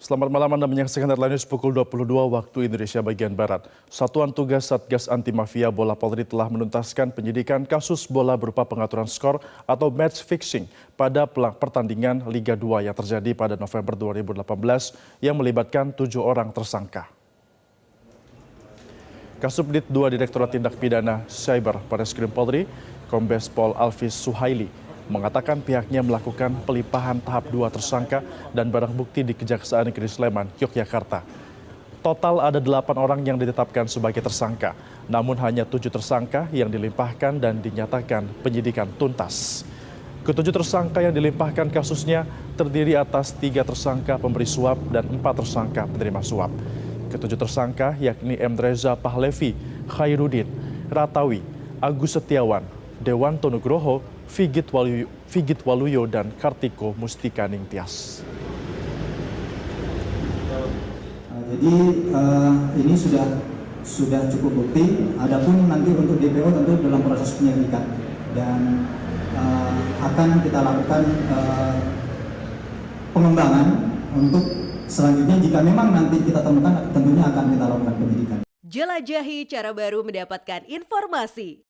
Selamat malam Anda menyaksikan Headline News pukul 22 waktu Indonesia bagian Barat. Satuan Tugas Satgas Anti Mafia Bola Polri telah menuntaskan penyidikan kasus bola berupa pengaturan skor atau match fixing pada pertandingan Liga 2 yang terjadi pada November 2018 yang melibatkan tujuh orang tersangka. Kasubdit 2 Direktorat Tindak Pidana Cyber Barreskrim Polri, Kombes Pol Alvis Suhaili mengatakan pihaknya melakukan pelimpahan tahap dua tersangka dan barang bukti di Kejaksaan Negeri Sleman, Yogyakarta. Total ada delapan orang yang ditetapkan sebagai tersangka, namun hanya tujuh tersangka yang dilimpahkan dan dinyatakan penyidikan tuntas. Ketujuh tersangka yang dilimpahkan kasusnya terdiri atas tiga tersangka pemberi suap dan empat tersangka penerima suap. Ketujuh tersangka yakni M. Reza Pahlevi, Khairuddin, Ratawi, Agus Setiawan, Dewan Tonugroho, Figit Waluyo, Figit Waluyo dan Kartiko Mustika Ningtyas. Uh, jadi uh, ini sudah sudah cukup bukti. Adapun nanti untuk DPO tentu dalam proses penyelidikan dan uh, akan kita lakukan uh, pengembangan untuk selanjutnya jika memang nanti kita temukan tentunya akan kita lakukan penyidikan. Jelajahi cara baru mendapatkan informasi.